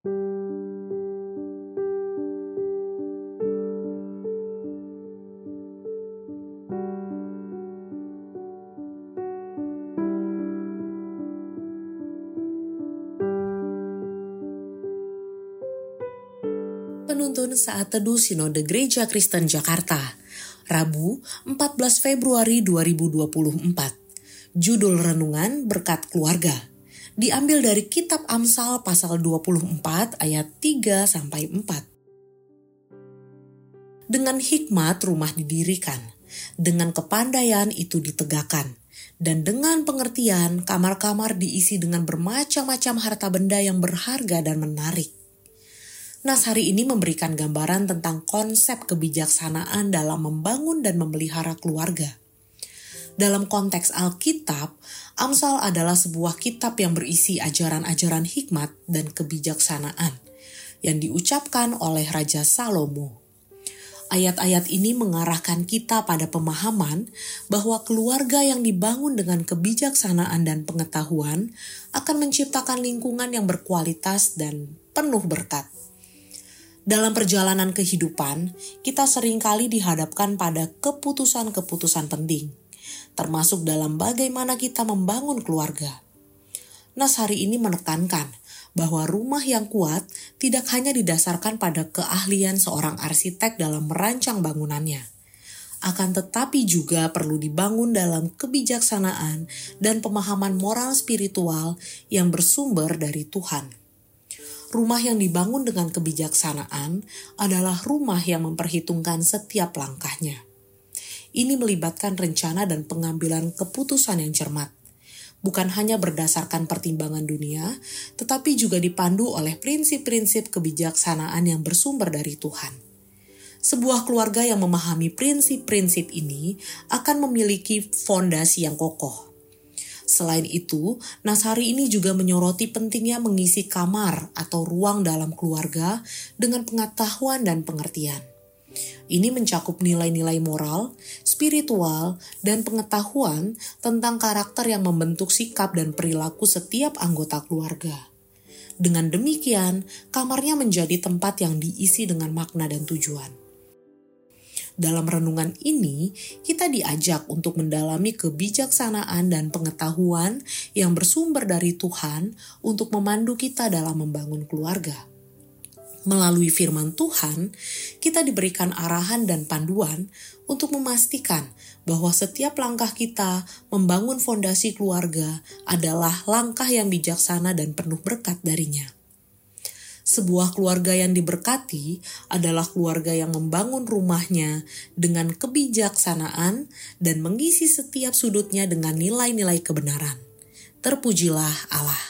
Penuntun Saat Teduh Sinode Gereja Kristen Jakarta, Rabu 14 Februari 2024. Judul Renungan Berkat Keluarga. Diambil dari Kitab Amsal pasal 24 ayat 3 sampai 4. Dengan hikmat rumah didirikan, dengan kepandaian itu ditegakkan, dan dengan pengertian kamar-kamar diisi dengan bermacam-macam harta benda yang berharga dan menarik Nas hari ini memberikan gambaran tentang konsep kebijaksanaan dalam membangun dan memelihara keluarga. Dalam konteks Alkitab, Amsal adalah sebuah kitab yang berisi ajaran-ajaran hikmat dan kebijaksanaan yang diucapkan oleh Raja Salomo. Ayat-ayat ini mengarahkan kita pada pemahaman bahwa keluarga yang dibangun dengan kebijaksanaan dan pengetahuan akan menciptakan lingkungan yang berkualitas dan penuh berkat. Dalam perjalanan kehidupan, kita sering kali dihadapkan pada keputusan-keputusan penting, termasuk dalam bagaimana kita membangun keluarga. Nas hari ini menekankan bahwa rumah yang kuat tidak hanya didasarkan pada keahlian seorang arsitek dalam merancang bangunannya, akan tetapi juga perlu dibangun dalam kebijaksanaan dan pemahaman moral spiritual yang bersumber dari Tuhan rumah yang dibangun dengan kebijaksanaan adalah rumah yang memperhitungkan setiap langkahnya. Ini melibatkan rencana dan pengambilan keputusan yang cermat, bukan hanya berdasarkan pertimbangan dunia, tetapi juga dipandu oleh prinsip-prinsip kebijaksanaan yang bersumber dari Tuhan. Sebuah keluarga yang memahami prinsip-prinsip ini akan memiliki fondasi yang kokoh Selain itu, Nasari ini juga menyoroti pentingnya mengisi kamar atau ruang dalam keluarga dengan pengetahuan dan pengertian. Ini mencakup nilai-nilai moral, spiritual, dan pengetahuan tentang karakter yang membentuk sikap dan perilaku setiap anggota keluarga. Dengan demikian, kamarnya menjadi tempat yang diisi dengan makna dan tujuan. Dalam renungan ini, kita diajak untuk mendalami kebijaksanaan dan pengetahuan yang bersumber dari Tuhan untuk memandu kita dalam membangun keluarga. Melalui firman Tuhan, kita diberikan arahan dan panduan untuk memastikan bahwa setiap langkah kita membangun fondasi keluarga adalah langkah yang bijaksana dan penuh berkat darinya. Sebuah keluarga yang diberkati adalah keluarga yang membangun rumahnya dengan kebijaksanaan dan mengisi setiap sudutnya dengan nilai-nilai kebenaran. Terpujilah Allah.